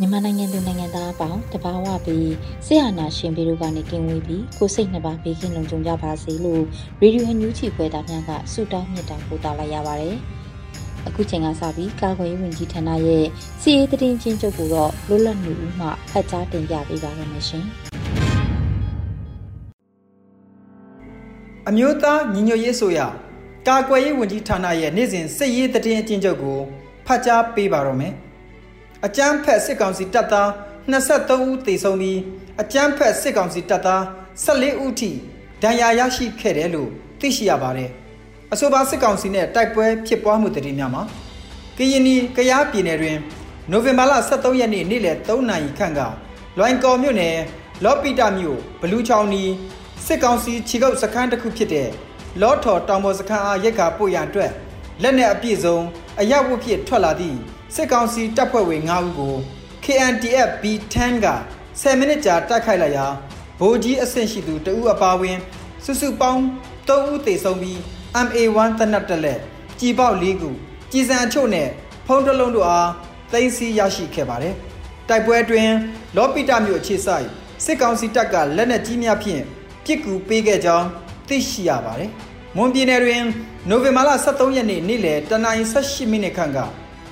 မြန်မာနိုင်ငံသူနိုင်ငံသားအပေါင်းတဘာဝပြီးဆရာနာရှင်ပြီးတို့ကနေကင်းဝေးပြီးကိုစိတ်နှစ်ပါးဘေးကင်းလုံခြုံကြပါစေလို့ရေဒီယိုညူးချီပွဲသားများကဆုတောင်းမြတ်တာပို့တာလိုက်ရပါတယ်။အခုချိန်ကစပြီးကာကွယ်ရေးဝန်ကြီးဌာနရဲ့စီရေးတည်င်းချင်းချုပ်ကိုတော့လွတ်လပ်နေဦးမှဖတ်ကြားတင်ပြပေးပါရမရှင်။အမျိုးသားညီညွတ်ရေးဆိုရ ကာကွယ်ရေးဝန်ကြီးဌာနရဲ့နေ့စဉ်စစ်ရေးတည်င်းအကျဉ်းချုပ်ကိုဖတ်ကြားပေးပါတော့မယ်။အကြမ်းဖက်စစ်ကောင်စီတပ်သား23ဦးသေဆုံးပြီးအကြမ်းဖက်စစ်ကောင်စီတပ်သား14ဦးထိဒဏ်ရာရရှိခဲ့တယ်လို့သိရှိရပါတယ်။အဆိုပါစစ်ကောင်စီနဲ့တိုက်ပွဲဖြစ်ပွားမှုတည်င်းများမှာကရင်နီကယားပြည်နယ်တွင်နိုဝင်ဘာလ23ရက်နေ့နေ့လယ်3နာရီခန့်ကလွိုင်ကော်မြို့နယ်လော့ပီတာမြို့ဘလူးချောင်းနီစစ်ကောင်စီခြေကုပ်စခန်းတစ်ခုဖြစ်တဲ့ လောထော်တောင်ပေါ်စခန်းအားရိတ်ခါပို့ရန်အတွက်လက်နက်အပြည့်စုံအရဝတ်ဖြစ်ထွက်လာသည့်စစ်ကောင်စီတပ်ဖွဲ့ဝင်9ဦးကို KNDF B10 က10မိနစ်ကြာတိုက်ခိုက်လိုက်ရာဗိုလ်ကြီးအဆင့်ရှိသူတဦးအပါဝင် စုစုပေါင်း3ဦးသေဆုံးပြီး MA1 တနတ်တက်လက်ကြည်ပေါက်၄ခုကြည်စံအချို့နဲ့ဖုံးတလုံးတို့အားသိမ်းဆည်းရရှိခဲ့ပါတယ်တိုက်ပွဲအတွင်းလောပီတာမြို့အခြေစိုက်စစ်ကောင်စီတပ်ကလက်နက်ကြီးများဖြင့်ပစ်ကူပေးခဲ့ကြောင်း သိရှိရပါတယ်။မွန်ပြည်နယ်တွင်နိုဝင်ဘာလ23ရက်နေ့နေ့လယ်တနင်္လာ18မိနစ်ခန့်က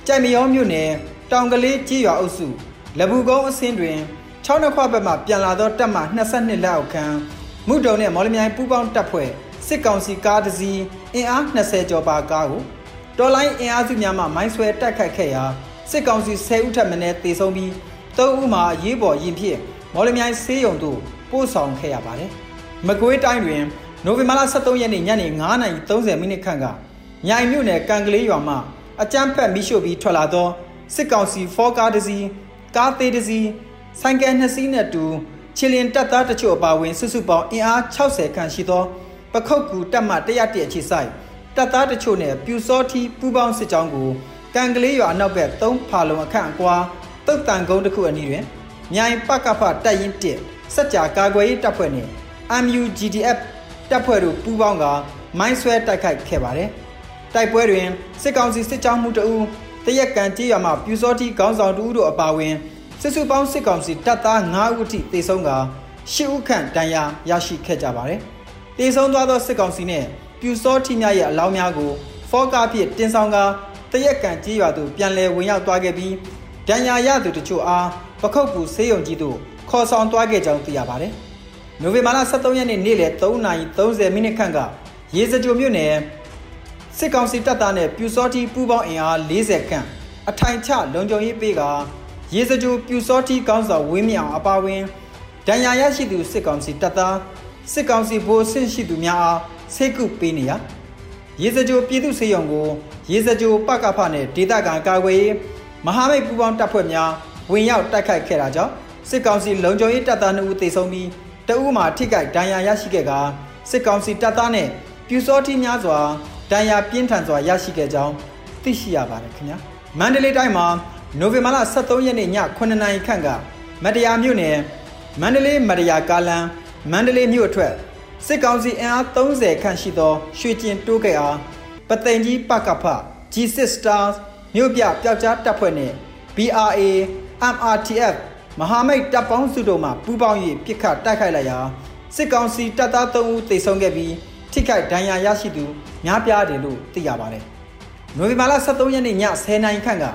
ကြိုက်မရောမြို့နယ်တောင်ကလေးကြီးရွာအုပ်စုလဘူကုန်းအစင်းတွင်6နှစ်ခွဘက်မှပြန်လာသောတပ်မ22လက်အောက်ခံမုတုံနဲ့မော်လမြိုင်ပူးပေါင်းတပ်ဖွဲ့စစ်ကောင်စီကားတစ်စီးအင်အား20ကျော်ပါကားကိုတော်လိုင်းအင်အားစုများမှမိုင်းဆွဲတိုက်ခိုက်ခဲ့ရာစစ်ကောင်စီ10ဦးထပ်မံတေဆုံးပြီး3ဦးမှာရေးပေါ်ရင်ဖြင့်မော်လမြိုင်ဆေးရုံသို့ပို့ဆောင်ခဲ့ရပါတယ်။မကွေးတိုင်းတွင် နိုဝင်ဘာလ23ရက်နေ့ညနေ9:30မိနစ်ခန့်ကမြိုင်မြို့နယ်ကံကလေးရွာမှအကြမ်းဖက်မိရှို့ပြီးထွက်လာသောစစ်ကောင်စီဖောကားတစ်စီးကားသေးတစ်စီးဆိုင်ကယ်နှစ်စီးနဲ့တူချီလင်တပ်သားတချို့အပါအဝင်စုစုပေါင်းအင်အား60ခန့်ရှိသောပခုတ်ကူတပ်မှ101အခြေဆိုင်တပ်သားတချို့နဲ့ပြူစောထီပူပေါင်းစစ်ကြောင်းကိုကံကလေးရွာနောက်ဘက်3ဖာလုံအခန့်အကွာတုတ်တန်ကုန်းတစ်ခုအနီးတွင်မြိုင်ပကဖတပ်ရင်1စက်ကြာကာကွယ်ရေးတပ်ဖွဲ့နှင့် MUGDF တပ်ဖွဲ့တို့ပူးပေါင်းကမိုင်းဆွဲတိုက်ခိုက်ခဲ့ပါတယ်။တိုက်ပွဲတွင်စစ်ကောင်စီစစ်ကြောင်းမှုတအူတရက်ကန်ကြေးရွာမှပြူစောတိခေါင်းဆောင်တဦးတို့အပါအဝင်စစ်စုပေါင်းစစ်ကောင်စီတပ်သား9ဦးအထိတေဆုံးက10ဦးခန့်တန်ရာရရှိခဲ့ကြပါတယ်။တေဆုံးသွားသောစစ်ကောင်စီနှင့်ပြူစောတိများရဲ့အလောင်းများကိုဖောကားဖြင့်တင်ဆောင်ကတရက်ကန်ကြေးရွာသို့ပြန်လည်ဝင်ရောက်သွားခဲ့ပြီးဒဏ်ရာရသူတို့ချို့အားပခုတ်ကူဆေးရုံကြီးသို့ခေါ်ဆောင်သွားခဲ့ကြောင်းသိရပါတယ်။ နိုဝင်ဘာလ23ရက်နေ့နေ့လယ်3:30မိနစ်ခန့်ကရေစကြိုမြို့နယ်စစ်ကောင်စီတပ်သားနဲ့ပြူစောတိပူးပေါင်းအင်အား40ခန့်အထိုင်ချလုံခြုံရေးပေးကရေစကြိုပြူစောတိကောင်းဆောင်ဝင်းမြောင်အပါဝင်ဒဏ်ရာရရှိသူစစ်ကောင်စီတပ်သားစစ်ကောင်စီဗိုလ်ဆင့်ရှိသူများအားဆေးကုပေးနေရရေစကြိုပြည်သူစေယုံကိုရေစကြိုပကဖနဲ့ဒေသခံကာကွယ်ရေးမဟာမိတ်ပူးပေါင်းတပ်ဖွဲ့များဝင်ရောက်တိုက်ခိုက်ခဲ့တာကြောင့်စစ်ကောင်စီလုံခြုံရေးတပ်သား2ဦးသေဆုံးပြီး တအူးမှာထိခိုက်ဒဏ်ရာရရှိခဲ့ကစစ်ကောင်စီတပ်သားနဲ့ပြူစောတိများစွာဒဏ်ရာပြင်းထန်စွာရရှိခဲ့ကြောင်းသိရှိရပါတယ်ခင်ဗျာမန္တလေးတိုင်းမှာနိုဝင်ဘာလ23ရက်နေ့ည9နာရီခန့်ကမတရားမြို့နယ်မန္တလေးမတရားကားလမ်းမန္တလေးမြို့အထွက်စစ်ကောင်စီအင်အား30ခန့်ရှိသောရွှေကျင်တိုးကဲအားပသိမ်ကြီးပကဖ G6 Stars မြို့ပြပျောက်ကြားတပ်ဖွဲ့နဲ့ BRA MRTF မဟာမိတ်တပ်ပေါင်းစုတို့မှပူးပေါင်း၍ပြစ်ခတ်တိုက်ခိုက်လိုက်ရာစစ်ကောင်စီတပ်သား3ဦးသေဆုံးခဲ့ပြီးထိခိုက်ဒဏ်ရာရရှိသူများပြားတယ်လို့သိရပါတယ်။နိုဝင်ဘာလ23ရက်နေ့ည10:00နာရီခန့်က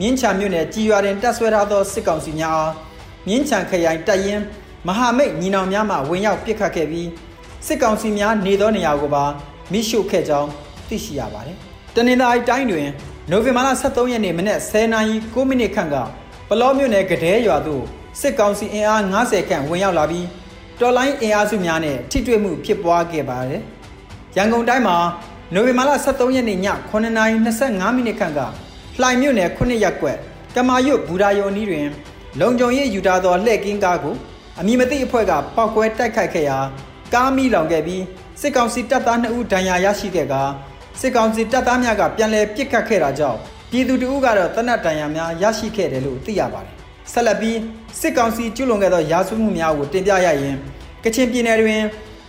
မြင်းချံမြို့နယ်ကြည်ရွာတွင်တပ်ဆွဲထားသောစစ်ကောင်စီများအားမြင်းချံခရိုင်တပ်ရင်းမဟာမိတ်ညီနောင်များမှဝင်ရောက်ပစ်ခတ်ခဲ့ပြီးစစ်ကောင်စီများနေသောနေရာကိုပါမိရှုခဲ့ကြောင်းသိရှိရပါတယ်။တနင်္သာရီတိုင်းတွင်နိုဝင်ဘာလ23ရက်နေ့မနက်10:09မိနစ်ခန့်က ပလောမြို့နယ်ကဒဲရွာသို့စစ်ကောင်စီအင်အား90ခန့်ဝင်ရောက်လာပြီးတော်လိုင်းအင်အားစုများနဲ့ထိတွေ့မှုဖြစ်ပွားခဲ့ပါတယ်။ရန်ကုန်တိုင်းမှာနိုဝင်ဘာလ23ရက်နေ့ည9:25မိနစ်ခန့်ကလှိုင်မြို့နယ်9ရပ်ကွက်ကမာရွတ်ဘူဒါယုံနီးတွင် လုံခြုံရေးယူထားသောလှည့်ကင်းကားကိုအမည်မသိအဖွဲ့ကပောက်ကွဲတိုက်ခိုက်ခဲ့ရာကားမိလောင်ခဲ့ပြီးစစ်ကောင်စီတပ်သား2ဦးဒဏ်ရာရရှိခဲ့ကာစစ်ကောင်စီတပ်သားများကပြန်လည်ပစ်ခတ်ခဲ့တာကြောင့် ပြည်သူတို့ကတော့တနတ်ဒဏ်ရာများရရှိခဲ့တယ်လို့သိရပါတယ်။ဆက်လက်ပြီးစစ်ကောင်စီကျူးလွန်ခဲ့သောရာဇဝတ်မှုများကိုတင်ပြရရင်ကချင်ပြည်နယ်တွင်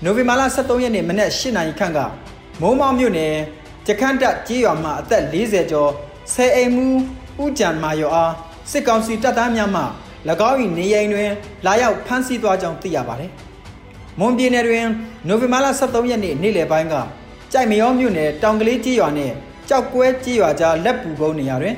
နိုဝင်ဘာလ23ရက်နေ့မနက်8နာရီခန့်ကမုံမောင်မြို့နယ်ကြခန့်တက်ကြေးရွာမှအသက်40ကျော်ဆယ်အိမ်မှုဦးကြံမာယောအားစစ်ကောင်စီတပ်သားများမှ၎င်း၏နေအိမ်တွင် လာရောက်ဖမ်းဆီးသွားကြောင်းသိရပါတယ်။မွန်ပြည်နယ်တွင်နိုဝင်ဘာလ23ရက်နေ့နေ့လယ်ပိုင်းကကြိုက်မရောမြို့နယ်တောင်ကလေးကြေးရွာနှင့် ကြောက်ကွဲကြေးရွာကြားလက်ပူကုန်းနေရာတွင်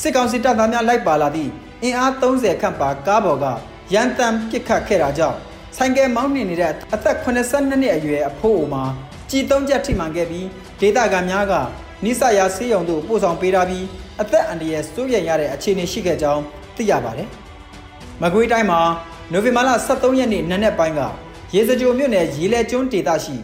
စစ်ကောင်စီတပ်သားများလိုက်ပါလာသည့်အင်အား30ခန့်ပါကားပေါ်ကရန်တမ်းပစ်ခတ်ခဲ့တာကြောင့်ဆိုင်ကယ်မောင်းနှင်နေတဲ့အသက်82နှစ်အရွယ်အဖိုးအိုမှာကြည်သုံးချက်ထိမှန်ခဲ့ပြီးဒေသခံများကနိစရာဆေးရုံတို့ပို့ဆောင်ပေးထားပြီးအသက်အန္တရာယ်စိုးရိမ်ရတဲ့အခြေအနေရှိခဲ့ကြောင်းသိရပါတယ်။မကွေးတိုင်းမှာနိုဝင်ဘာလ23ရက်နေ့နနက်ပိုင်းကရေစကြိုမြို့နယ်ရေလဲကျွန်းဒေသရှိ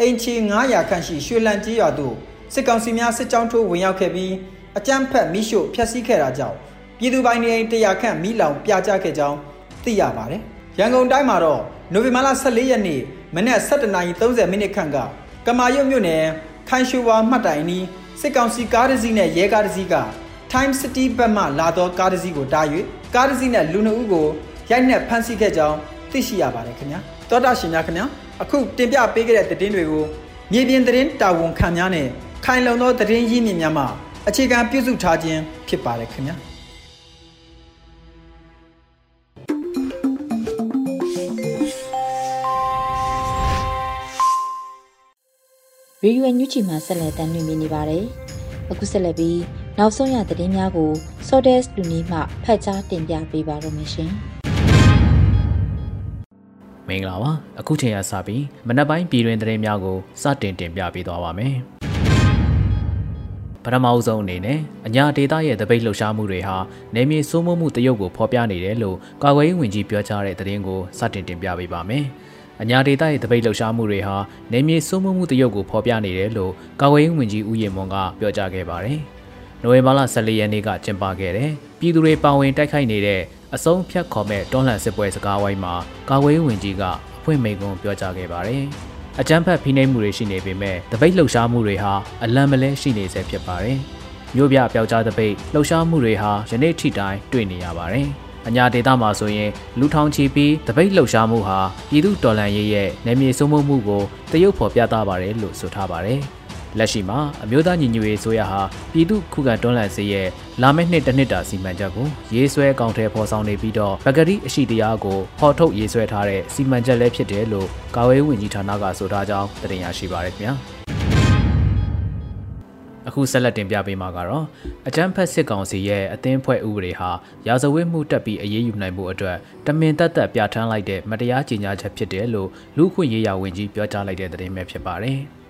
အိမ်ချီ900ခန့်ရှိရွှေလန့်ကြီးရွာသို့ စစ်ကောင်စီများစစ်ကြောင်းထိုးဝင်ရောက်ခဲ့ပြီးအကြမ်းဖက်မိရှို့ဖျက်ဆီးခဲ့တာကြောင့်ပြည်သူပိုင်နေအိမ်100ခန့်မိလောင်ပြကြခဲ့ကြောင်းသိရပါတယ်။ရန်ကုန်တိုင်းမှာတော့နိုဝင်ဘာလ14ရက်နေ့မနက်7:30မိနစ်ခန့်ကကမာရွတ်မြို့နယ်ခိုင်ရွှေဝါမှတ်တိုင်နီးစစ်ကောင်စီကားတစ်စီးနဲ့ရဲကားတစ်စီးက Time City ဘက်မှလာသောကားတစ်စီးကိုတား၍ကားတစ်စီးနဲ့လူနှစ်ဦးကိုရိုက်နှက်ဖမ်းဆီးခဲ့ကြောင်းသိရှိရပါတယ်ခင်ဗျာတောတာရှင်များခင်ဗျာအခုတင်ပြပေးခဲ့တဲ့သတင်းတွေကိုမြေပြင်သတင်းတာဝန်ခံများနဲ့ ခိုင်လုံသောသတင်းရင်းမြစ်များမှအခြေခံပြုစုထားခြင်းဖြစ်ပါတယ်ခင်ဗျာရေဒီယိုညူချီမှာဆက်လက်တင်ပြနေပါတယ်။အခုဆက်လက်ပြီးနောက်ဆုံးရသတင်းများကို Sodes လူနီမှဖတ်ကြားတင်ပြပေးပါရမရှင်။မင်္ဂလာပါအခုချိန်ရစပြီးမနက်ပိုင်းပြည်တွင်သတင်းများကိုစတင်တင်ပြပေးသွားပါမယ် ပထမအဆုံးအနေနဲ့အညာဒေတာရဲ့တပိတ်လှုပ်ရှားမှုတွေဟာနေမြေစိုးမိုးမှုတရုပ်ကိုဖော်ပြနေတယ်လို့ကာကွယ်ရေးဝန်ကြီးပြောကြားတဲ့သတင်းကိုစတင်တင်ပြပေးပါမယ်အညာဒေတာရဲ့တပိတ်လှုပ်ရှားမှုတွေဟာနေမြေစိုးမိုးမှုတရုပ်ကိုဖော်ပြနေတယ်လို့ကာကွယ်ရေးဝန်ကြီးဦးရင်မွန်ကပြောကြားခဲ့ပါတယ်နိုဝင်ဘာလ14ရက်နေ့ကကျင်းပခဲ့တဲ့ပြည်သူတွေပါဝင်တိုက်ခိုက်နေတဲ့အဆုံးဖြတ်ခေါ်မဲ့တွန်းလှန်စစ်ပွဲစကားဝိုင်းမှာကာကွယ်ရေးဝန်ကြီးကအဖွင့်မိန့်ခွန်းပြောကြားခဲ့ပါတယ်။ အကြမ်းဖက်ဖိနှိပ်မှုတွေရှိနေပေမဲ့တပိတ်လှုပ်ရှားမှုတွေဟာအလံမလဲရှိနေဆဲဖြစ်ပါတယ်။မြို့ပြပျောက်ကြားတပိတ်လှုပ်ရှားမှုတွေဟာယနေ့ထိတိုင်တွေ့နေရပါတယ်။အညာဒေတာမှာဆိုရင်လူထောင်ချီပြီးတပိတ်လှုပ်ရှားမှုဟာပြည်သူတော်လှန်ရေးရဲ့နယ်မြေစိုးမိုးမှုကိုတရုပ်ဖော်ပြသပါတယ်လို့ဆိုထားပါတယ်။ လက်ရှိမှာအမျိုးသားညီညွတ်ရေးဆိုရဟာပြည်သူခုခံတွန်းလှန်စေရဲ့လာမယ့်နှစ်တစ်နှစ်တာစီမံချက်ကိုရေးဆွဲကောင်းထဲဖော်ဆောင်နေပြီးတော့ပကတိအရှိတရားကိုဖော်ထုတ်ရေးဆွဲထားတဲ့စီမံချက်လည်းဖြစ်တယ်လို့ကာဝေးဝင်ကြီးဌာနကဆိုထားကြောင်းတင်ရရှိပါရခင်ဗျာအခုဆက်လက်တင်ပြပေးမှာကတော့အကြမ်းဖက်စစ်ကောင်စီရဲ့အသင်းဖွဲ့ဥပဒေဟာရာဇဝတ်မှုတက်ပြီးအရေးယူနိုင်မှုအတွက်တမင်တက်တက်ပြဋ္ဌာန်းလိုက်တဲ့မတရားကြေညာချက်ဖြစ်တယ်လို့လူခွင့်ရေးရာဝန်ကြီးပြောကြားလိုက်တဲ့သတင်းပဲဖြစ်ပါတယ်။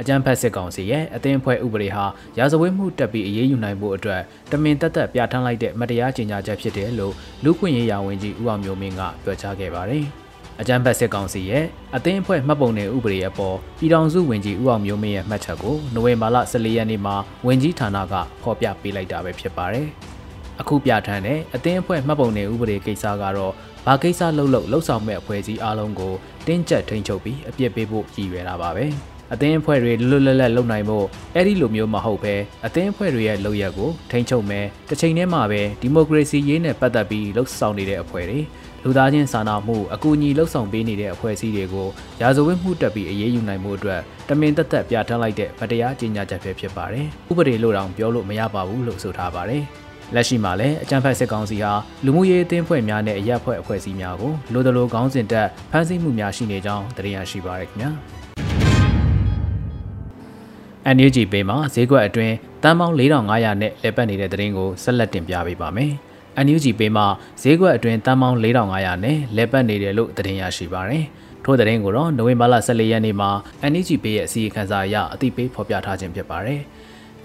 အကြမ်းဖက်စစ်ကောင်စီရဲ့အသင်းအဖွဲ့ဥပဒေဟာရာဇဝတ်မှုတက်ပြီးအရေးယူနိုင်ဖို့အတွက်တမင်တက်တက်ပြဋ္ဌာန်းလိုက်တဲ့မတရားကြေညာချက်ဖြစ်တယ်လို့လူခွင့်ရေးရာဝန်ကြီးဦးအောင်မျိုးမင်းကပြောကြားခဲ့ပါတယ်။အကြမ်းဖက်စစ်ကောင်စီရဲ့အသင်းအဖွဲ့မှတ်ပုံတင်ဥပဒေအပေါ်ပြည်ထောင်စုဝန်ကြီးဦးအောင်မျိုးမင်းရဲ့မှတ်ချက်ကိုနိုဝင်ဘာလ14ရက်နေ့မှာဝန်ကြီးဌာနကဖော်ပြပေးလိုက်တာပဲဖြစ်ပါတယ်။အခုပြဋ္ဌာန်းတဲ့အသင်းအဖွဲ့မှတ်ပုံတင်ဥပဒေကိစ္စကတော့ဘာကိစ္စလှုပ်လှုပ်လှုပ်ဆောင်မဲ့အဖွဲ့အစည်းအားလုံးကိုတင်းကျပ်ထိန်းချုပ်ပြီးအပြစ်ပေးဖို့ရည်ရွယ်တာပါပဲ။ အသင်းအဖွဲ့တွေလွတ်လပ်လပ်လုပ်နိုင်ဖို့အဲ့ဒီလိုမျိုးမဟုတ်ပဲအသင်းအဖွဲ့တွေရဲ့လုပ်ရက်ကိုထိန်းချုပ်မယ်တစ်ချိန်တည်းမှာပဲဒီမိုကရေစီရေးနဲ့ပတ်သက်ပြီးလှုပ်ဆောင်နေတဲ့အဖွဲ့တွေလူသားချင်းစာနာမှုအကူအညီလှုပ်ဆောင်ပေးနေတဲ့အဖွဲ့အစည်းတွေကိုရာဇဝတ်မှုတက်ပြီးအရေးယူနိုင်မှုအတွက်တမင်သက်သက်ပြဋ္ဌာန်းလိုက်တဲ့ဗတရားကြေညာချက်ပဲဖြစ်ပါတယ်။ဥပဒေလို့တောင်ပြောလို့မရပါဘူးလို့ဆိုထားပါတယ်။လက်ရှိမှာလည်းအကြံဖက်စစ်ကောင်စီဟာလူမှုရေးအသင်းဖွဲ့များနဲ့အရက်ဖွဲ့အဖွဲ့အစည်းများကိုလိုတလိုကောင်းစဉ်တက်ဖမ်းဆီးမှုများရှိနေကြောင်းသိရရှိပါရခင်ဗျာ။ NUG ပေးမှာဈေးကွက်အတွင်းတတန်းပေါင်း4500နဲ့လဲပတ်နေတဲ့သတင်းကိုဆက်လက်တင်ပြပေးပါမယ်။ NUG ပေးမှဈေးကွက်အတွင်းတန်းပေါင်း4500နဲ့လဲပတ်နေတယ်လို့သတင်းရရှိပါရယ်။ထို့သတင်းကိုတော့နိုဝင်ဘာလ14ရက်နေ့မှာ NUG ပေးရဲ့အစည်းအဝေးခန်းစာအရအသိပေးဖော်ပြထားခြင်းဖြစ်ပါတယ်။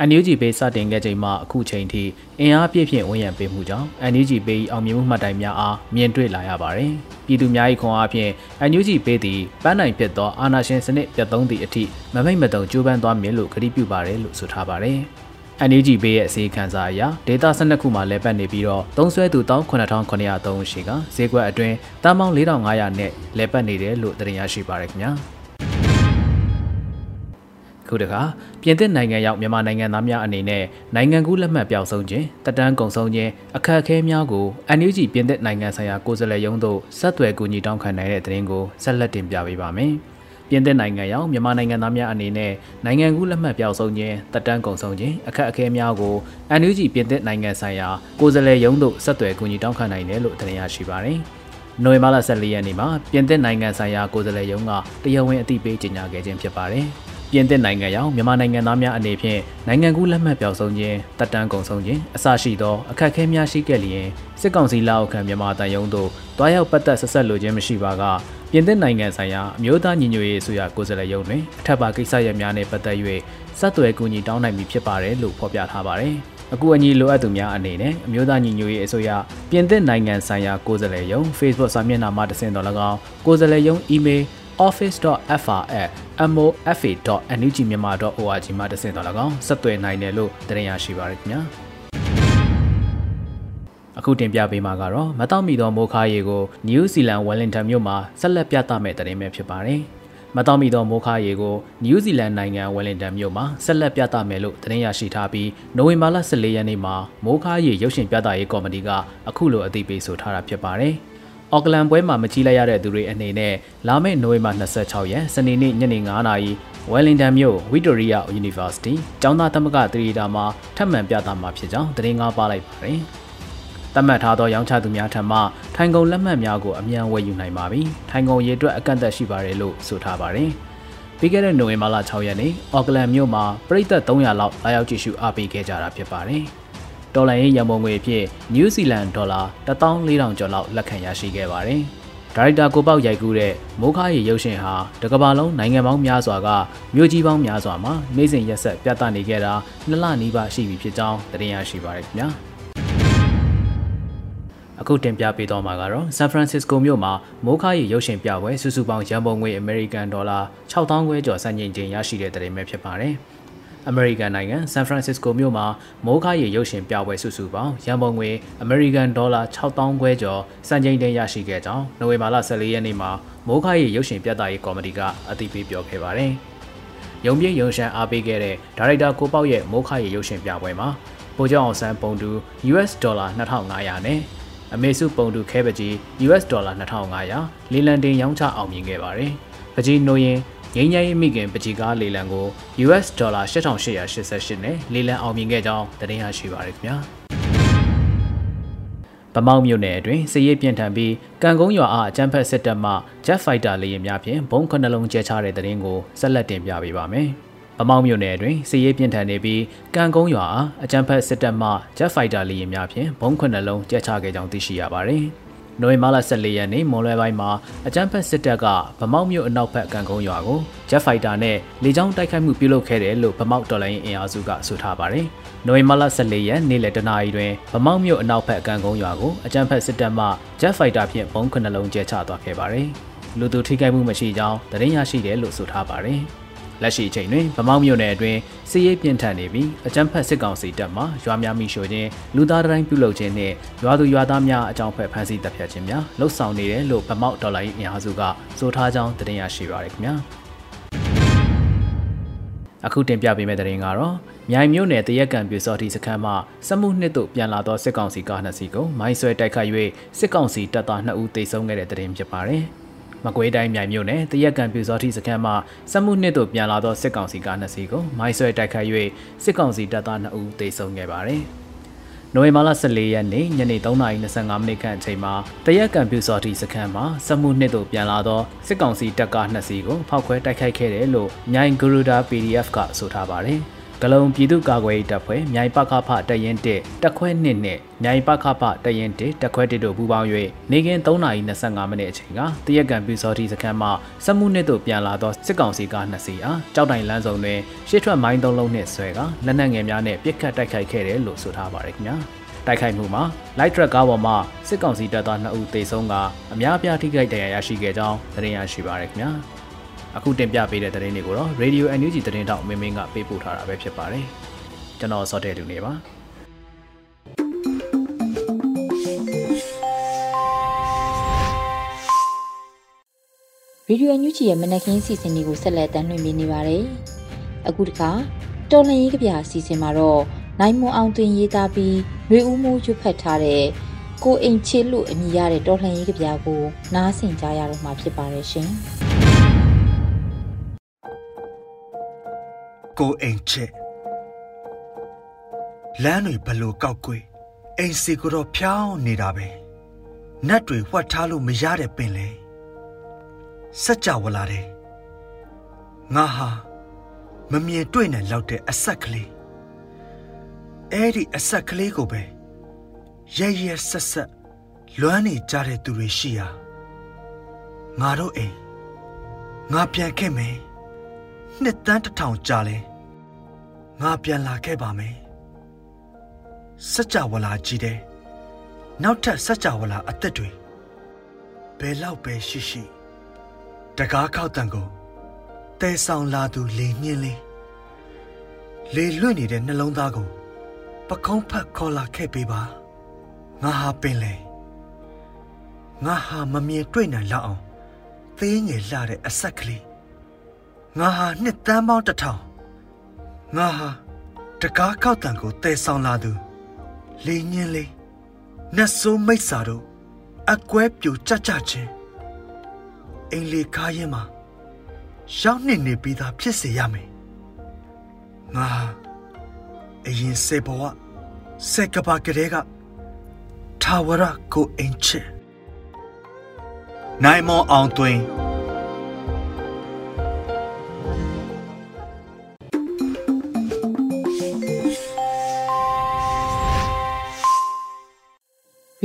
NUG ပေးစတင်ခဲ့ချိန်မှအခုချိန်ထိအင်အားပြည့်ဖြင့်ဝန်ရံပေးမှုကြောင့် NUG ပေးအောင်မြင်မှုမှတ်တိုင်များအားမြင်တွေ့လာရပါတယ်။ပြည်သူများ၏ခွန်အားဖြင့် NUG ပေးသည်ပန်းနိုင်ဖြစ်သောအာဏာရှင်စနစ်ပြတ်သုံးသည့်အထိမမိတ်မတုံကြိုးပမ်းသွားမည်လို့ကတိပြုပါတယ်လို့ဆိုထားပါတယ်။ NUG ပေးရဲ့အစီအခံစာအရဒေတာ12ခုမှလဲပတ်နေပြီးတော့သုံးဆွဲသူ18903ရှိကဈေးကွက်အတွင်းတန်ပေါင်း4500နဲ့လဲပတ်နေတယ်လို့တင်ရရှိပါရခင်ဗျာ။ ခုတခါပြင်သစ်နိုင်ငံရောက်မြန်မာနိုင်ငံသားများအနေနဲ့နိုင်ငံကူးလက်မှတ်ပြောင်းဆုံးခြင်းတက်တန်းကုန်ဆုံးခြင်းအခက်အခဲများကို NUG ပြင်သစ်နိုင်ငံဆိုင်ရာကိုယ်စားလှယ်ရုံးသို့ဆက်သွယ်ကူညီတောင်းခံနိုင်တဲ့သတင်းကိုဆက်လက်တင်ပြပေးပါမယ်။ပြင်သစ်နိုင်ငံရောက်မြန်မာနိုင်ငံသားများအနေနဲ့နိုင်ငံကူးလက်မှတ်ပြောင်းဆုံးခြင်းတက်တန်းကုန်ဆုံးခြင်းအခက်အခဲများကို NUG ပြင်သစ်နိုင်ငံဆိုင်ရာကိုယ်စားလှယ်ရုံးသို့ဆက်သွယ်ကူညီတောင်းခံနိုင်တယ်လို့တင်ရရှိပါတယ်။နိုဝင်ဘာလ14ရက်နေ့မှာပြင်သစ်နိုင်ငံဆိုင်ရာကိုယ်စားလှယ်ရုံးကတရားဝင်အသိပေးကြေညာခဲ့ခြင်းဖြစ်ပါတယ်။ ပြင်သစ်နိုင်ငံရောက်မြန်မာနိုင်ငံသားများအနေဖြင့်နိုင်ငံကူးလက်မှတ်ပြောင်းဆုံးခြင်းတက်တန်းကုန်ဆုံးခြင်းအစရှိသောအခက်အခဲများရှိခဲ့လျင်စစ်ကောင်စီလက်အောက်ခံမြန်မာတန်ယုံတို့တွားရောက်ပတ်သက်ဆက်ဆက်လိုခြင်းမရှိပါကပြင်သစ်နိုင်ငံဆိုင်ရာအမျိုးသားညီညွတ်ရေးအစိုးရကိုယ်စားလှယ်ရုံးတွင်အထက်ပါကိစ္စရပ်များနဲ့ပတ်သက်၍ဆက်သွယ်ကူညီတောင်းနိုင်ပြီဖြစ်ပါတယ်လို့ဖော်ပြထားပါတယ်။အခုအညီလိုအပ်သူများအနေနဲ့အမျိုးသားညီညွတ်ရေးအစိုးရပြင်သစ်နိုင်ငံဆိုင်ရာကိုယ်စားလှယ်ရုံး Facebook စာမျက်နှာမှာတဆင့်တော်၎င်းကိုယ်စားလှယ်ရုံး email office.fr@mo.fa.nugmyanmar.org မှာတဆင့်တော်၎င်းဆက်သွယ်နိုင်တယ်လို့တင်ရရှိပါရခင်ဗျာအခုတင်ပြပေးမှာကတော့မတောက်မီသောမိုးခါရီကိုနယူးဇီလန်ဝယ်လင်တန်မြို့မှာဆက်လက်ပြသမဲ့တင်ပဲဖြစ်ပါတယ်မတော်မီသောမိုးခါရီကိုနယူးဇီလန်နိုင်ငံဝယ်လင်တန်မြို့မှာဆက်လက်ပြသမယ်လို့သတင်းရရှိထားပြီးနိုဝင်ဘာလ14ရက်နေ့မှာမိုးခါရီရုပ်ရှင်ပြသရေးကော်မတီကအခုလိုအသိပေးဆိုထားတာဖြစ်ပါတယ်။ အော်ကလန်ပွဲမှာမကြီးလိုက်ရတဲ့သူတွေအနေနဲ့လာမယ့်နိုဝင်ဘာ26ရက်စနေနေ့ညနေ9:00နာရီဝယ်လင်တန်မြို့ဝီတိုရီယာ University ကျောင်းသားသမဂ္ဂသရီတာမှာထပ်မံပြသမှာဖြစ်ကြောင်းသတင်းကားပါလိုက်ပါတယ်။သတ်မှတ်ထားသောရောင်းချသူများထံမှထိုင်ကုန်လက်မှတ်များကိုအမြန်ဝယ်ယူနိုင်ပါပြီ။ထိုင်ကုန်ရေအတွက်အကန့်အသတ်ရှိပါတယ်လို့ဆိုထားပါတယ်။ပြီးခဲ့တဲ့နိုဝင်ဘာလ6ရက်နေ့အော်ကလန်မြို့မှာပြည်သက်300လောက်လာရောက်ကြည့်ရှုအားပေးခဲ့ကြတာဖြစ်ပါတယ်။ ဒေါ်လာရေးရန်ပုံငွေအဖြစ်နယူးဇီလန်ဒေါ်လာ14000ကျော်လောက်လက်ခံရရှိခဲ့ပါတယ်။ဒါရိုက်တာကိုပေါက်ရိုက်ကူးတဲ့မိုးခါရီရုပ်ရှင်ဟာတကဘာလုံးနိုင်ငံပေါင်းများစွာကမြို့ကြီးပေါင်းများစွာမှာနေ့စဉ်ရက်ဆက်ပြသနေခဲ့တာနှစ်လနီးပါးရှိပြီဖြစ်ကြောင်းသတင်းရရှိပါရခင်ဗျာ။အခုတင်ပြပေးတော့မှာကတော့ဆန်ဖရန်စစ္စကိုမြို့မှာမိုးခါရီရုပ်ရှင်ပြပွဲစုစုပေါင်းရန်ပုံငွေအမေရိကန်ဒေါ်လာ6000ခွဲကျော်စံချိန်ချင်းရရှိတဲ့တဲ့ပဲဖြစ်ပါတယ်။ အမေရိကန်နိုင်ငံဆန်ဖရန်စစ္စကိုမြို့မှာမိုးခါရီရုပ်ရှင်ပြပွဲစုစုပေါင်းရန်ပုံငွေအမေရိကန်ဒေါ်လာ6000ခွဲကျော်စံချိန်တင်ရရှိခဲ့ကြောင်းနိုဝင်ဘာလ14ရက်နေ့မှာမိုးခါရီရုပ်ရှင်ပြသရေးကော်မတီကအသိပေးပြောခဲ့ပါတယ်။ရုံပြည့်ရုံရှမ်းအားပေးခဲ့တဲ့ဒါရိုက်တာကိုပေါက်ရဲ့မိုးခါရီရုပ်ရှင်ပြပွဲမှာပိုကြောင်အောင်ဆန်းပုံတူ US ဒေါ်လာ2500နဲ့အမေစုပုံတူခဲပကြီး US ဒေါ်လာ2500လီလန်တင်ရောင်းချအောင်မြင်ခဲ့ပါတယ်။ပကြီးနိုရင် ငိမ့်ငိမ့်မိခင်ပကြီးကားလေလံကို US ဒေါ်လာ8888နဲ့လေလံအောင်မြင်ခဲ့ကြောင်းသတင်းရရှိပါရခင်ဗျာဗမောက်မြို့နယ်အတွင်းစစ်ရေးပြင်းထန်ပြီးကံကုန်းရွာအားအကြမ်းဖက်စစ်တပ်မှ Jet Fighter လေယာဉ်များဖြင့်ဘုံခုနှလုံးကျဲချတဲ့တဲ့ရင်ကိုဆက်လက်တင်ပြပေးပါမယ်။ဗမောက်မြို့နယ်အတွင်းစစ်ရေးပြင်းထန်နေပြီးကံကုန်းရွာအားအကြမ်းဖက်စစ်တပ်မှ Jet Fighter လေယာဉ်များဖြင့်ဘုံခုနှလုံးကျဲချခဲ့ကြောင်းသိရှိရပါတယ်။ နိုဝင်ဘာလ14ရက်နေ့မွန်လွယ်ပိုင်းမှာအကြမ်းဖက်စစ်တပ်ကဗမောက်မြို့အနောက်ဘက်ကံကုန်းရွာကိုဂျက်ဖိုက်တာနဲ့လေကြောင်းတိုက်ခိုက်မှုပြုလုပ်ခဲ့တယ်လို့ဗမောက်တော်လိုင်းအင်အားစုကဆိုထားပါတယ်။နိုဝင်ဘာလ14ရက်နေ့လယ်တနာရီတွင်ဗမောက်မြို့အနောက်ဘက်ကံကုန်းရွာကိုအကြမ်းဖက်စစ်တပ်မှဂျက်ဖိုက်တာဖြင့်ဘုံးခုနှလုံးကျဲချသွားခဲ့ပါတယ်။လူသူထိခိုက်မှုမရှိကြောင်းသတင်းရရှိတယ်လို့ဆိုထားပါတယ်။ လက်ရှိအချိန်တွင်ဗမောက်မြို့နယ်အတွင်းစစ်ရေးပြင်းထန်နေပြီးအကြမ်းဖက်စစ်ကောင်စီတပ်မှရွာများမိရှို့ခြင်းလူသားတိုင်းပြုလုပ်ခြင်းနှင့်ရွာသူရွာသားများအကြောင်းဖက်ဖမ်းဆီးတပ်ဖြတ်ခြင်းများလှုပ်ဆောင်နေတယ်လို့ဗမောက်ဒေါ်လာရေးအင်အားစုကဆိုထားကြောင်းတင်ရရှိပါရခင်ဗျာအခုတင်ပြပေးမယ့်တဲ့ရင်ကတော့မြိုင်မြို့နယ်တရက်ကံပြူစော်တီစခန်းမှစက်မှုနှစ်သို့ပြန်လာသောစစ်ကောင်စီကားနှစ်စီးကိုမိုင်းဆွဲတိုက်ခတ်၍စစ်ကောင်စီတပ်သား2ဦးသေဆုံးခဲ့တဲ့တဲ့ရင်ဖြစ်ပါတယ်။ မကွေးတိုင်းမြိုင်မြို့နယ်တရက်ကံပြူစောတိစခန်းမှစက်မှုနှစ်သို့ပြန်လာသောစစ်ကောင်စီကားနှစ်စီးကိုမိုင်းဆွဲတိုက်ခတ်၍စစ်ကောင်စီတပ်သား2ဦးသေဆုံးခဲ့ပါတယ်။နိုဝင်ဘာလ14ရက်နေ့ညနေ3:25မိနစ်ခန့်အချိန်မှာတရက်ကံပြူစောတိစခန်းမှာစက်မှုနှစ်သို့ပြန်လာသောစစ်ကောင်စီတပ်ကားနှစ်စီးကိုဖောက်ခွဲတိုက်ခိုက်ခဲ့တယ်လို့မြိုင်ဂရူဒါ PDF ကဆိုထားပါတယ်။ ဂလုံပြည်သူ့ကာကွယ်ရေးတပ်ဖွဲ့မြိုင်ပခဖတရင်1တက်ခွဲ2နဲ့မြိုင်ပခဖတရင်1တက်ခွဲ1တို့ပူးပေါင်း၍နေကင်း3:25မိနစ်အချိန်ကတရက်ကန်ပြူစောတိစခန်းမှစက်မှုနှစ်သို့ပြန်လာသောစစ်ကောင်စီကား2စီးအားကြောက်တိုင်လမ်းစုံတွင်ရှေ့ထွက်မိုင်း3လုံးနှင့်ဆွဲကလက်နက်ငယ်များနဲ့ပစ်ခတ်တိုက်ခိုက်ခဲ့တယ်လို့ဆိုထားပါရခင်ဗျာတိုက်ခိုက်မှုမှာ light truck ကားပေါ်မှာစစ်ကောင်စီတပ်သား2ဦးသေဆုံးကအများအပြားထိခိုက်ဒဏ်ရာရရှိခဲ့ကြောင်းသတင်းရရှိပါရခင်ဗျာ အခုတင်ပြပေးတဲ့သတင်းတွေကိုတော့ Radio NUG သတင်းတောက်မင်းမင်းကပေးပို့ထားတာပဲဖြစ်ပါတယ်ကျွန်တော်စောတဲ့လူနေပါရေဒီယိုညူချီရဲ့မနက်ခင်းစီစဉ်တွေကိုဆက်လက်တင်ပြနေပါတယ်။အခုတခါတော်လှန်ရေးကြပြအစီအစဉ်မှာတော့နိုင်မွန်အောင်တွင်ရေးသားပြီးရွေဦးမှုရွတ်ဖတ်ထားတဲ့ကိုအိမ်ချစ်လို့အမည်ရတဲ့တော်လှန်ရေးကြပြကိုနားဆင်ကြရတော့မှာဖြစ်ပါတယ်ရှင်။ ကိုအိမ်ချစ်လမ်းတွေဘလို့ကောက်ကွေးအိမ်စီကိုတော့ဖြောင်းနေတာပဲနတ်တွေဝှက်ထားလို့မရတဲ့ပင်လေစัจ java လာတယ်ငါဟာမမြင်တွေ့နိုင်လောက်တဲ့အဆက်ကလေးအဲ့ဒီအဆက်ကလေးကိုပဲရဲရဲဆက်ဆက်လွမ်းနေကြတဲ့သူတွေရှိရာငါတို့အိမ်ငါပြန်ခဲ့မယ်နှစ်တန်းတစ်ထောင်ကြာလဲ ငါပြန်လာခဲ့ပါမယ်စัจ java လာကြီးတဲ့နောက်ထပ်စัจ java လာအသက်တွေဘယ်လောက်ပဲရှိရှိတကားခောက်တန်ကိုတဲဆောင်လာသူလေညင်းလေးလေလွင့်နေတဲ့နှလုံးသားကိုပကုံးဖတ်ခေါ်လာခဲ့ပေးပါငါဟာပင်လေငါဟာမမြင်တွေ့နိုင်လောက်အောင်သေးငယ်လှတဲ့အဆက်ကလေးငါဟာနှစ်တန်းပေါင်းတစ်ထောင် ငါဟာတကားခောက်တန်ကိုတဲဆောင်လာသူလေညင်းလေးနတ်ဆိုးမိတ်စာတို့အကွဲပြူကြကြချင်းအိမ်လေကားရင်မှာရောက်နေနေပြီးသားဖြစ်စေရမယ်ငါအရင်စေဘဝစက်ကပါကလေးကထာဝရကိုအင်ချေနိုင်မောအောင်တွင်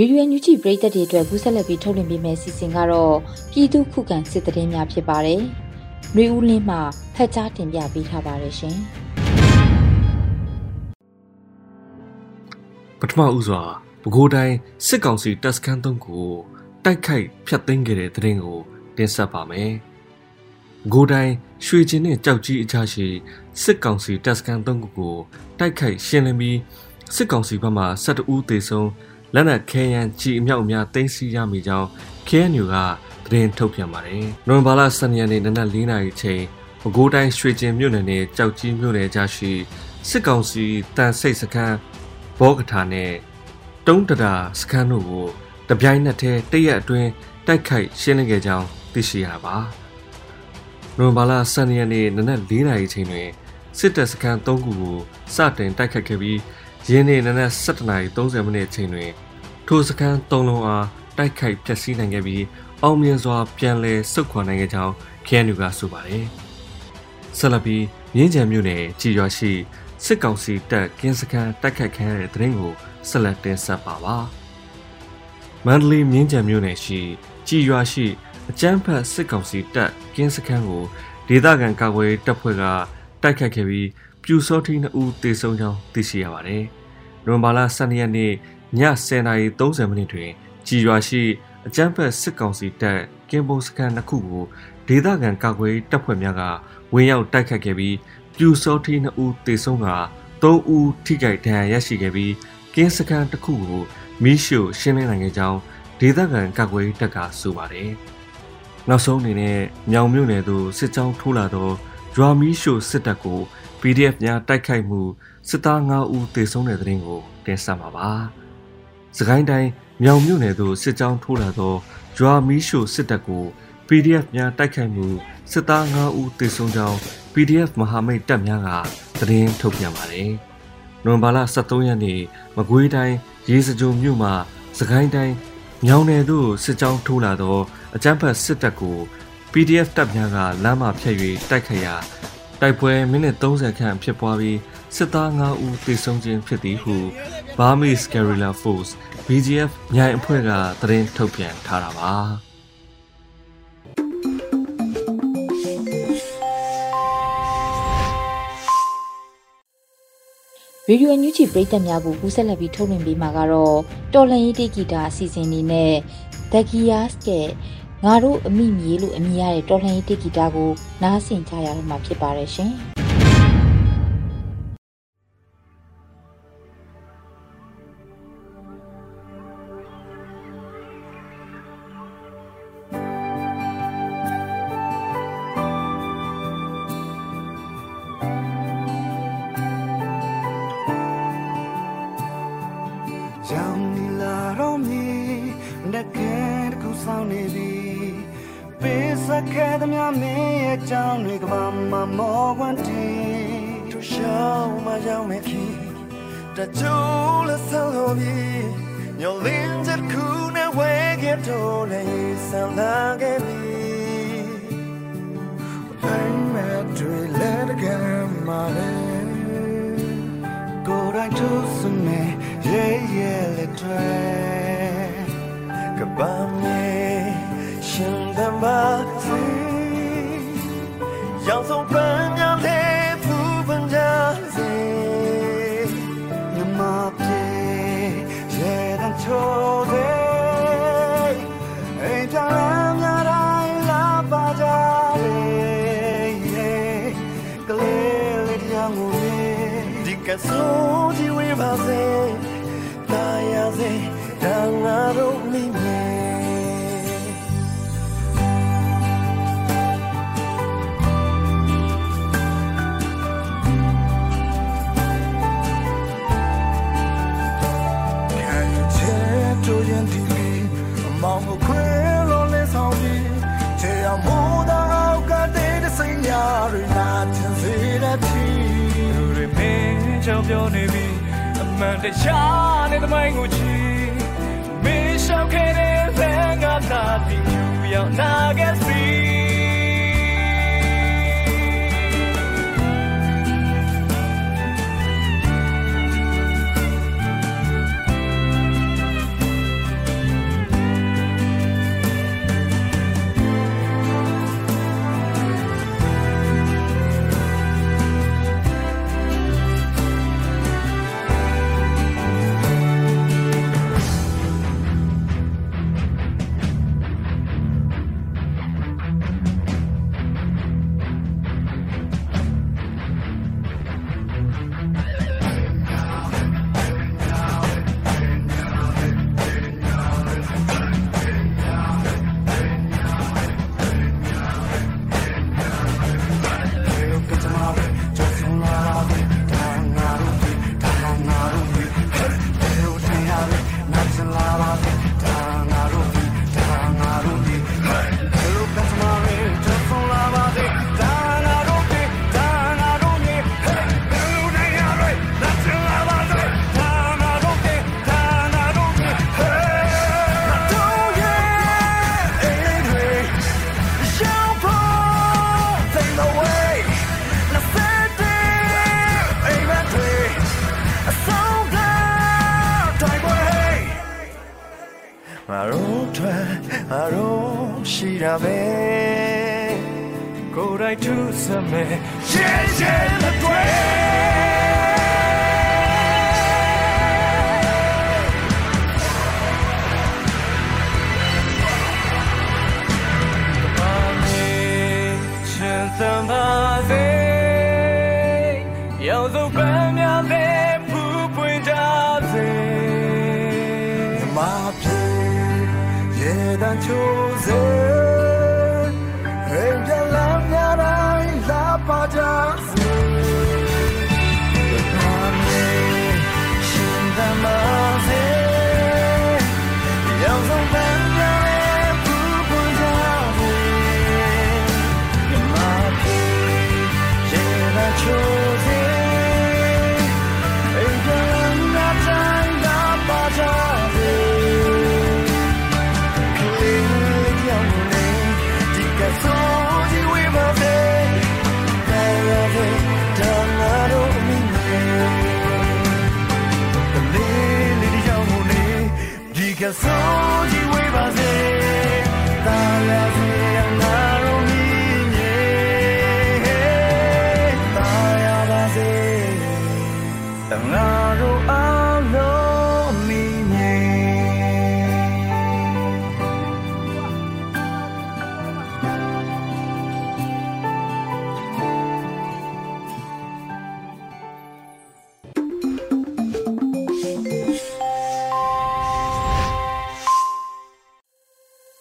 ရေဒီယိုညူချီပရိသတ်တွေအတွက်ကူးဆက်လက်ပြီးထုတ်လွှင့်ပေးမယ့်စီစဉ်ကတော့ပြည်သူခုခံစစ်တရင်များဖြစ်ပါတယ်။နှွေဦးလင်းမှဖက်ကြားတင်ပြပေးထားပါတယ်ရှင်။ပထမဦးစွာပဲခူးတိုင်းစစ်ကောင်စီတပ်စခန်းသုံးကိုတိုက်ခိုက်ဖျက်သိမ်းခဲ့တဲ့တရင်ကိုတင်ဆက်ပါမယ်။ပဲခူးတိုင်းရွှေကျင်နဲ့ကြောက်ကြီးအချရှိစစ်ကောင်စီတပ်စခန်းသုံးခုကိုတိုက်ခိုက်ရှင်းလင်းပြီးစစ်ကောင်စီဘက်မှ12ဦးသေဆုံး လက်နက်ခဲယမ်းကြီးအမြောက်အများတင်စီရမိကြောင်း KNU ကသတင်းထုတ်ပြန်ပါတယ်။နိုဝင်ဘာလ12ရက်နေ့နနက်4နာရီချိန်ပဲခူးတိုင်းရွှေကျင်မြို့နယ်နဲ့ကြောက်ကြီးမြို့နယ်ကြားရှိစစ်ကောင်စီတန်ဆိတ်စခန်းဘောကထာနဲ့တုံးတရာစခန်းတို့ကိုတပြိုင်နက်တည်းတရက်အတွင်းတိုက်ခိုက်ရှင်းလင်းခဲ့ကြောင်းသိရှိရပါ။နိုဝင်ဘာလ12ရက်နေ့နနက်4နာရီချိန်တွင်စစ်တပ်စခန်း3ခုကိုစတင်တိုက်ခိုက်ခဲ့ပြီး ယင်းနေ့နနက်7:30မိနစ်ချိန်တွင် ထိုစခန်း၃လုံးအားတိုက်ခိုက်ဖျက်ဆီးနိုင်ခဲ့ပြီးအောင်မြင်စွာပြန်လည်ဆုတ်ခွာနိုင်ခဲ့ကြောင်း KNU ကဆိုပါတယ်။ဆက်လက်ပြီးမြင်းကြံမြို့နယ်ကြည်ရွာရှိစစ်ကောင်စီတပ်ကင်းစခန်းတိုက်ခိုက်ခံရတဲ့တဲ့ရင်ကိုဆက်လက်တင်ဆက်ပါပါ။မန္တလေးမြင်းကြံမြို့နယ်ရှိကြည်ရွာရှိအကျန်းဖတ်စစ်ကောင်စီတပ်ကင်းစခန်းကိုဒေသခံကာကွယ်တပ်ဖွဲ့ကတိုက်ခိုက်ခဲ့ပြီး ပြူစောထီး2ဦးသေဆုံးကြောင်းသိရှိရပါတယ်။နိုဝင်ဘာလ12ရက်နေ့ည10:30မိနစ်တွင်ကြည်ရွာရှိအကြမ်းဖက်စစ်ကောင်စီတပ်ကင်းပုံစခန်းနှစ်ခုကိုဒေသခံကာကွယ်တပ်ဖွဲ့များကဝင်ရောက်တိုက်ခတ်ခဲ့ပြီးပြူစောထီး2ဦးသေဆုံးက3ဦးထိခိုက်ဒဏ်ရာရရှိခဲ့ပြီးကင်းစခန်းတစ်ခုကိုမီးရှို့ရှင်းလင်းနိုင်ခဲ့ကြောင်းဒေသခံကာကွယ်တပ်ကဆိုပါတယ်။နောက်ဆုံးအနေနဲ့မြောင်မြို့နယ်သို့စစ်ကြောင်းထိုးလာသောဂျွာမီရှို့စစ်တပ်ကို PDF များတိုက်ခိုက်မှုစစ်သား9ဦးသေဆုံးတဲ့တဲ့ရင်ကိုတင်ဆက်မှာပါ။စကိုင်းတိုင်းမြောင်မြို့နယ်သို့စစ်ကြောင်းထိုးလာသောဂျွာမီရှို့စစ်တပ်ကို PDF များတိုက်ခိုက်မှုစစ်သား9ဦးသေဆုံးကြောင်း PDF မဟာမိတ်တပ်များကသတင်းထုတ်ပြန်ပါတယ်။နိုဝင်ဘာလ23ရက်နေ့မကွေးတိုင်းရေစကြိုမြို့မှာစကိုင်းတိုင်းမြောင်နယ်သို့စစ်ကြောင်းထိုးလာသောအကြမ်းဖက်စစ်တပ်ကို PDF တပ်များကလမ်းမှာဖျက်၍တိုက်ခိုက်ရာ တိုက်ပွဲမိနစ်30ခန့်ဖြစ်ပွားပြီးစစ်သား9ဦးသေဆုံးခြင်းဖြစ်သည်ဟု Burmese Guerrilla Force BGF မြိုင်အဖွဲ့ကသတင်းထုတ်ပြန်ထားတာပါရေဒီယိုအန်ယူဂျီပရိသတ်များကိုကူးဆက်လက်ပြီးထုတ်လွှင့်ပေးမှာကတော့တော်လန်ရေးတေဂီတာအစီအစဉ်လေးနဲ့ The Gears ရဲ့ ငါတို့အမိမြေလို့အမည်ရတဲ့တော်လှန်ရေးတေဂီတာကိုနားဆင်ကြရတော့မှာဖြစ်ပါတယ်ရှင်။ ခဲ့သမျှမင်းရဲ့ကြောင်းတွေကဘာမှမောကွန်တီသူရှောင်းမရောက်မဲ့ခင်တချို့လက်ဆောင်လို့ပြီးညလင်းချက်ခုနဲ့ဝဲခဲ့တော့လေဆန်လာခဲ့ပြီအိမ်မဲ့တွေလက်ကြမ်းမာလေကိုယ်တိုင်သူစမဲရဲရဲလက်တွေကဘာမေရှင်သမားစီရောက်ဆုံးပန်း များလေးဖူးပန်းကြစေမြမပြေရဲတန်ချိုးတဲ့အိမ်ကြောင်များတိုင်းလာပါကြလေကလေးလေးတရားငိုလေးဒီကဆိုးကြီးဝေးပါစေတာယာစေတန်ငါတို့ မှန်တရားနဲ့တမိုင်းကိုချီမင်းရှောက်ခဲ့တဲ့လမ်းကသာပြီးယူရောက်နာခဲ့စီ 来涂色美，渐渐的褪。怎？要走半秒的不会扎嘴。马匹也单秋。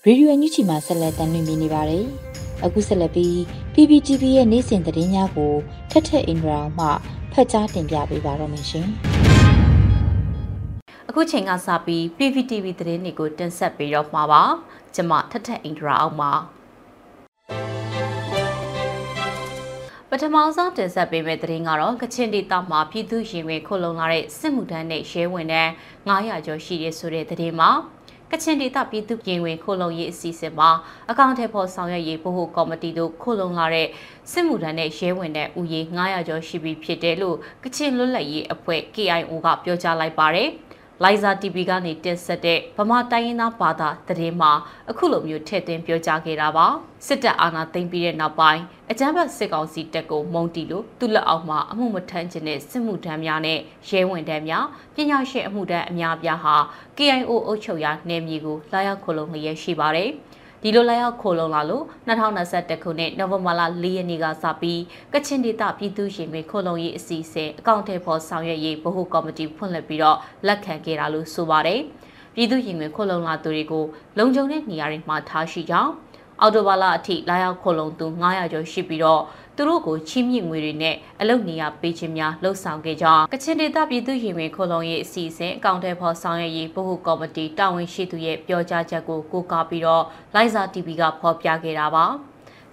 ရေဒီယိုအန်ယူချီမှာဆက်လက်တင်ပြနေပါတယ်။အခုဆက်လက်ပြီး PPTV ရဲ့နေ့စဉ်သတင်းများကိုထက်ထက်အင်ဒရာမှဖတ်ကြားတင်ပြပေးပါတော့မယ်ရှင်။အခုချိန်ကစပြီး PVTV သတင်းတွေကိုတင်ဆက်ပေးတော့မှာပါကျွန်မထထအင်ဒရာအောင်ပါပထမဆုံးတင်ဆက်ပေးမယ့်သတင်းကတော့ကချင်ဒေသမှာပြည်သူရင်ဝင်ခုတ်လုံလာတဲ့စစ်မှုထမ်းနဲ့ရဲဝင်တဲ့900ကျော်ရှိတဲ့ဆိုတဲ့သတင်းမှာ ကချင်ဒေသပြည်သူရင်ဝင်ခုတ်လုံရေးအစီအစဉ်မှာအကောင့်ထဲပေါ်ဆောင်ရွက်ရေးဗဟိုကော်မတီတို့ခုတ်လုံလာတဲ့စစ်မှုထမ်းနဲ့ရဲဝင်တဲ့ဦးရေ900ကျော်ရှိပြီဖြစ်တယ်လို့ကချင်လွတ်လပ်ရေးအဖွဲ့ KIO ကပြောကြားလိုက်ပါတယ်။ လိုင်ဇာ TV ကနေတင်ဆက်တဲ့ဗမာတိုင်းရင်းသားဘာသာသတင်းမှာအခုလိုမျိုးထည့်သွင်းပြောကြားခဲ့တာပါစစ်တပ်အာဏာသိမ်းပြီးတဲ့နောက်ပိုင်းအကြမ်းဖက်စစ်ကောင်စီတပ်ကိုမုံတီလို့သူ့လက်အောက်မှာအမှုမထမ်းခြင်းနဲ့စစ်မှုထမ်းများနဲ့ရဲဝင်တန်းများပညာရှင်အမှုထမ်းအများပြားဟာ KIO အုပ်ချုပ်ရာနယ်မြေကိုလာရောက်ခုလုံလျက်ရှိပါတယ်။ ဒီလိုလာရောက်ခိုလုံလာလို့2021ခုနှစ်နိုဝင်ဘာလ4ရက်နေ့ကစပြီးကချင်ဒေသပြည်သူ့ရင်တွင်ခိုလုံရေးအစီအစဉ်အကောင့်ထဲပေါ်ဆောင်ရွက်ရေးဗဟိုကော်မတီဖွင့်လှစ်ပြီးတော့လက်ခံခဲ့တာလို့ဆိုပါတယ်ပြည်သူ့ရင်တွင်ခိုလုံလာသူတွေကိုလုံခြုံတဲ့နေရာတွေမှာထားရှိကြောင်းအော်တိုဘာလအထိလာရောက်ခိုလုံသူ900ကျော်ရှိပြီးတော့ သူတို့ကိုချီးမြှင့်ငွေတွေနဲ့အလုပ်နေရာပေးခြင်းများလှုပ်ဆောင်ခဲ့ကြောင်းကချင်ဒေသပြည်သူ့ရင်ဝင်ခိုလုံရေးအစီအစဉ်အကောင့်ထဲပေါ်ဆောင်ရွက်ရေးဗဟိုကော်မတီတာဝန်ရှိသူရဲ့ပြောကြားချက်ကိုကိုးကားပြီးတော့လိုင်ဇာ TV ကဖော်ပြခဲ့တာပါ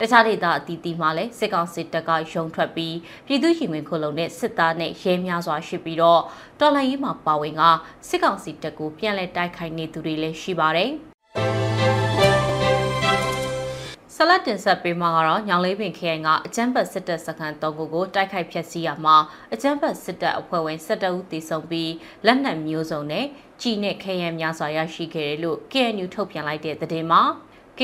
တခြားဒေသအသီးသီးမှာလည်းစစ်ကောင်စစ်တပ်ကရုံထွက်ပြီးပြည်သူ့ရင်ဝင်ခုလုံနဲ့စစ်သားနဲ့ရဲများစွာရှိပြီးတော့တော်လှန်ရေးမှာပါဝင်ကစစ်ကောင်စီတပ်ကိုပြန်လည်တိုက်ခိုက်နေသူတွေလည်းရှိပါတယ်။ ဆလတ်တင်ဆက်ပေးမှာကတော့ညောင်လေးပင်ခရိုင်ကအကြမ်းဖက်စစ်တပ်စခန်း၃ခုကိုတိုက်ခိုက်ဖျက်ဆီးရမှာအကြမ်းဖက်စစ်တပ်အဖွဲ့ဝင်၁၁ဦးသေဆုံးပြီးလက်နက်မျိုးစုံနဲ့ကြီးနဲ့ခရမ်းများစွာရရှိခဲ့တယ်လို့ KNU ထုတ်ပြန်လိုက်တဲ့သတင်းမှာ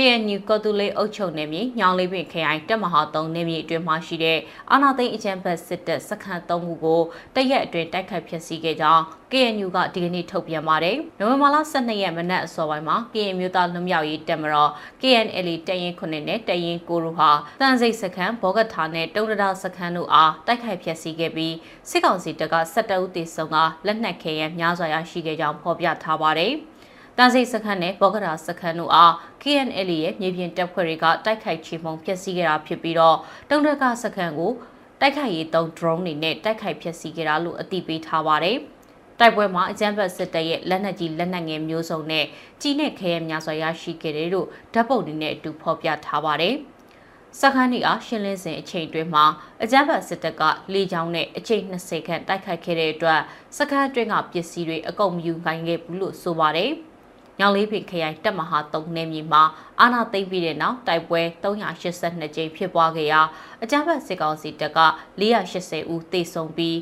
KNU ကော်တူလေးအုပ်ချုပ်နေမြေညောင်လေးပင်ခရိုင်တက်မဟာ3နေမြေအတွင်းမှာရှိတဲ့အာနာသိန်းအကြံဖက်စစ်တပ်စခန်း3ခုကိုတရက်အတွင်းတိုက်ခိုက်ဖျက်ဆီးခဲ့ကြောင်း KNU ကဒီကနေ့ထုတ်ပြန်ပါတယ်။နိုဝင်ဘာလ12ရက်မနက်အစောပိုင်းမှာ KNU မျိုးသားလွတ်မြောက်ရေးတပ်မတော် KNL တရင်ခုနှစ်နဲ့တရင်ကိုတို့ဟာတန်စိတ်စခန်းဘောဂထာနဲ့တုံးတရာစခန်းတို့အားတိုက်ခိုက်ဖျက်ဆီးခဲ့ပြီးစစ်ကောင်စီတပ်က17ဦးသေဆုံးကလက်နက်ခဲယမ်းများစွာရရှိခဲ့ကြောင်းဖော်ပြထားပါတယ်။ တန်စိတ်စခန်းနဲ့ဘောဂရာစခန်းတို့အား KNL ရဲ့မြေပြင်တပ်ဖွဲ့တွေကတိုက်ခိုက်ချေမှုန်းဖျက်ဆီးခဲ့တာဖြစ်ပြီးတော့တုံးတက်ကစခန်းကိုတိုက်ခိုက်ရေးသုံး drone တွေနဲ့တိုက်ခိုက်ဖျက်ဆီးခဲ့တာလို့အသိပေးထားပါတယ်။တိုက်ပွဲမှာအကြမ်းဖက်စစ်တပ်ရဲ့လက်နက်ကြီးလက်နက်ငယ်မျိုးစုံနဲ့ကြီးနဲ့ခဲရဲများစွာရရှိခဲ့တယ်လို့ဓာတ်ပုံတွေနဲ့အတူဖော်ပြထားပါတယ်။စခန်းဒီအားရှင်းလင်းစဉ်အချိန်တွင်းမှာအကြမ်းဖက်စစ်တပ်ကလေကြောင်းနဲ့အချိန်20ခန့်တိုက်ခိုက်ခဲ့တဲ့အတွက်စခန်းအတွင်းကပစ္စည်းတွေအကုန်မယူနိုင်ခဲ့ဘူးလို့ဆိုပါတယ်။ ညောင်လေးပင်ခရိုင်တပ်မဟာ3နယ်မြေမှာအာဏာသိမ်းပြီးတဲ့နောက်တိုက်ပွဲ382ကြိမ်ဖြစ်ပွားခဲ့ရာအကြမ်းဖက်စစ်ကောင်စီတပ်က480ဦးသေဆုံးပြီး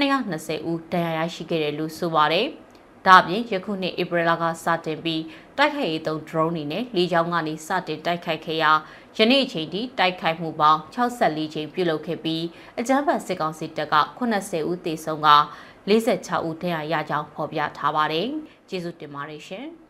220ဦးဒဏ်ရာရရှိခဲ့တယ်လို့ဆိုပါတယ်။ဒါ့အပြင်ယခုနှစ်ဧပြီလကစတင်ပြီးတိုက်ခိုက်ရေးသုံး drone တွေနဲ့လေကြောင်းကနေစတင်တိုက်ခိုက်ခဲ့ရာယနေ့အချိန်ထိတိုက်ခိုက်မှုပေါင်း64ကြိမ်ပြုလုပ်ခဲ့ပြီးအကြမ်းဖက်စစ်ကောင်စီတပ်က80ဦးသေဆုံးက46ဦးဒဏ်ရာရကြောင်းဖော်ပြထားပါတယ်။ကျေးဇူးတင်ပါတယ်ရှင်။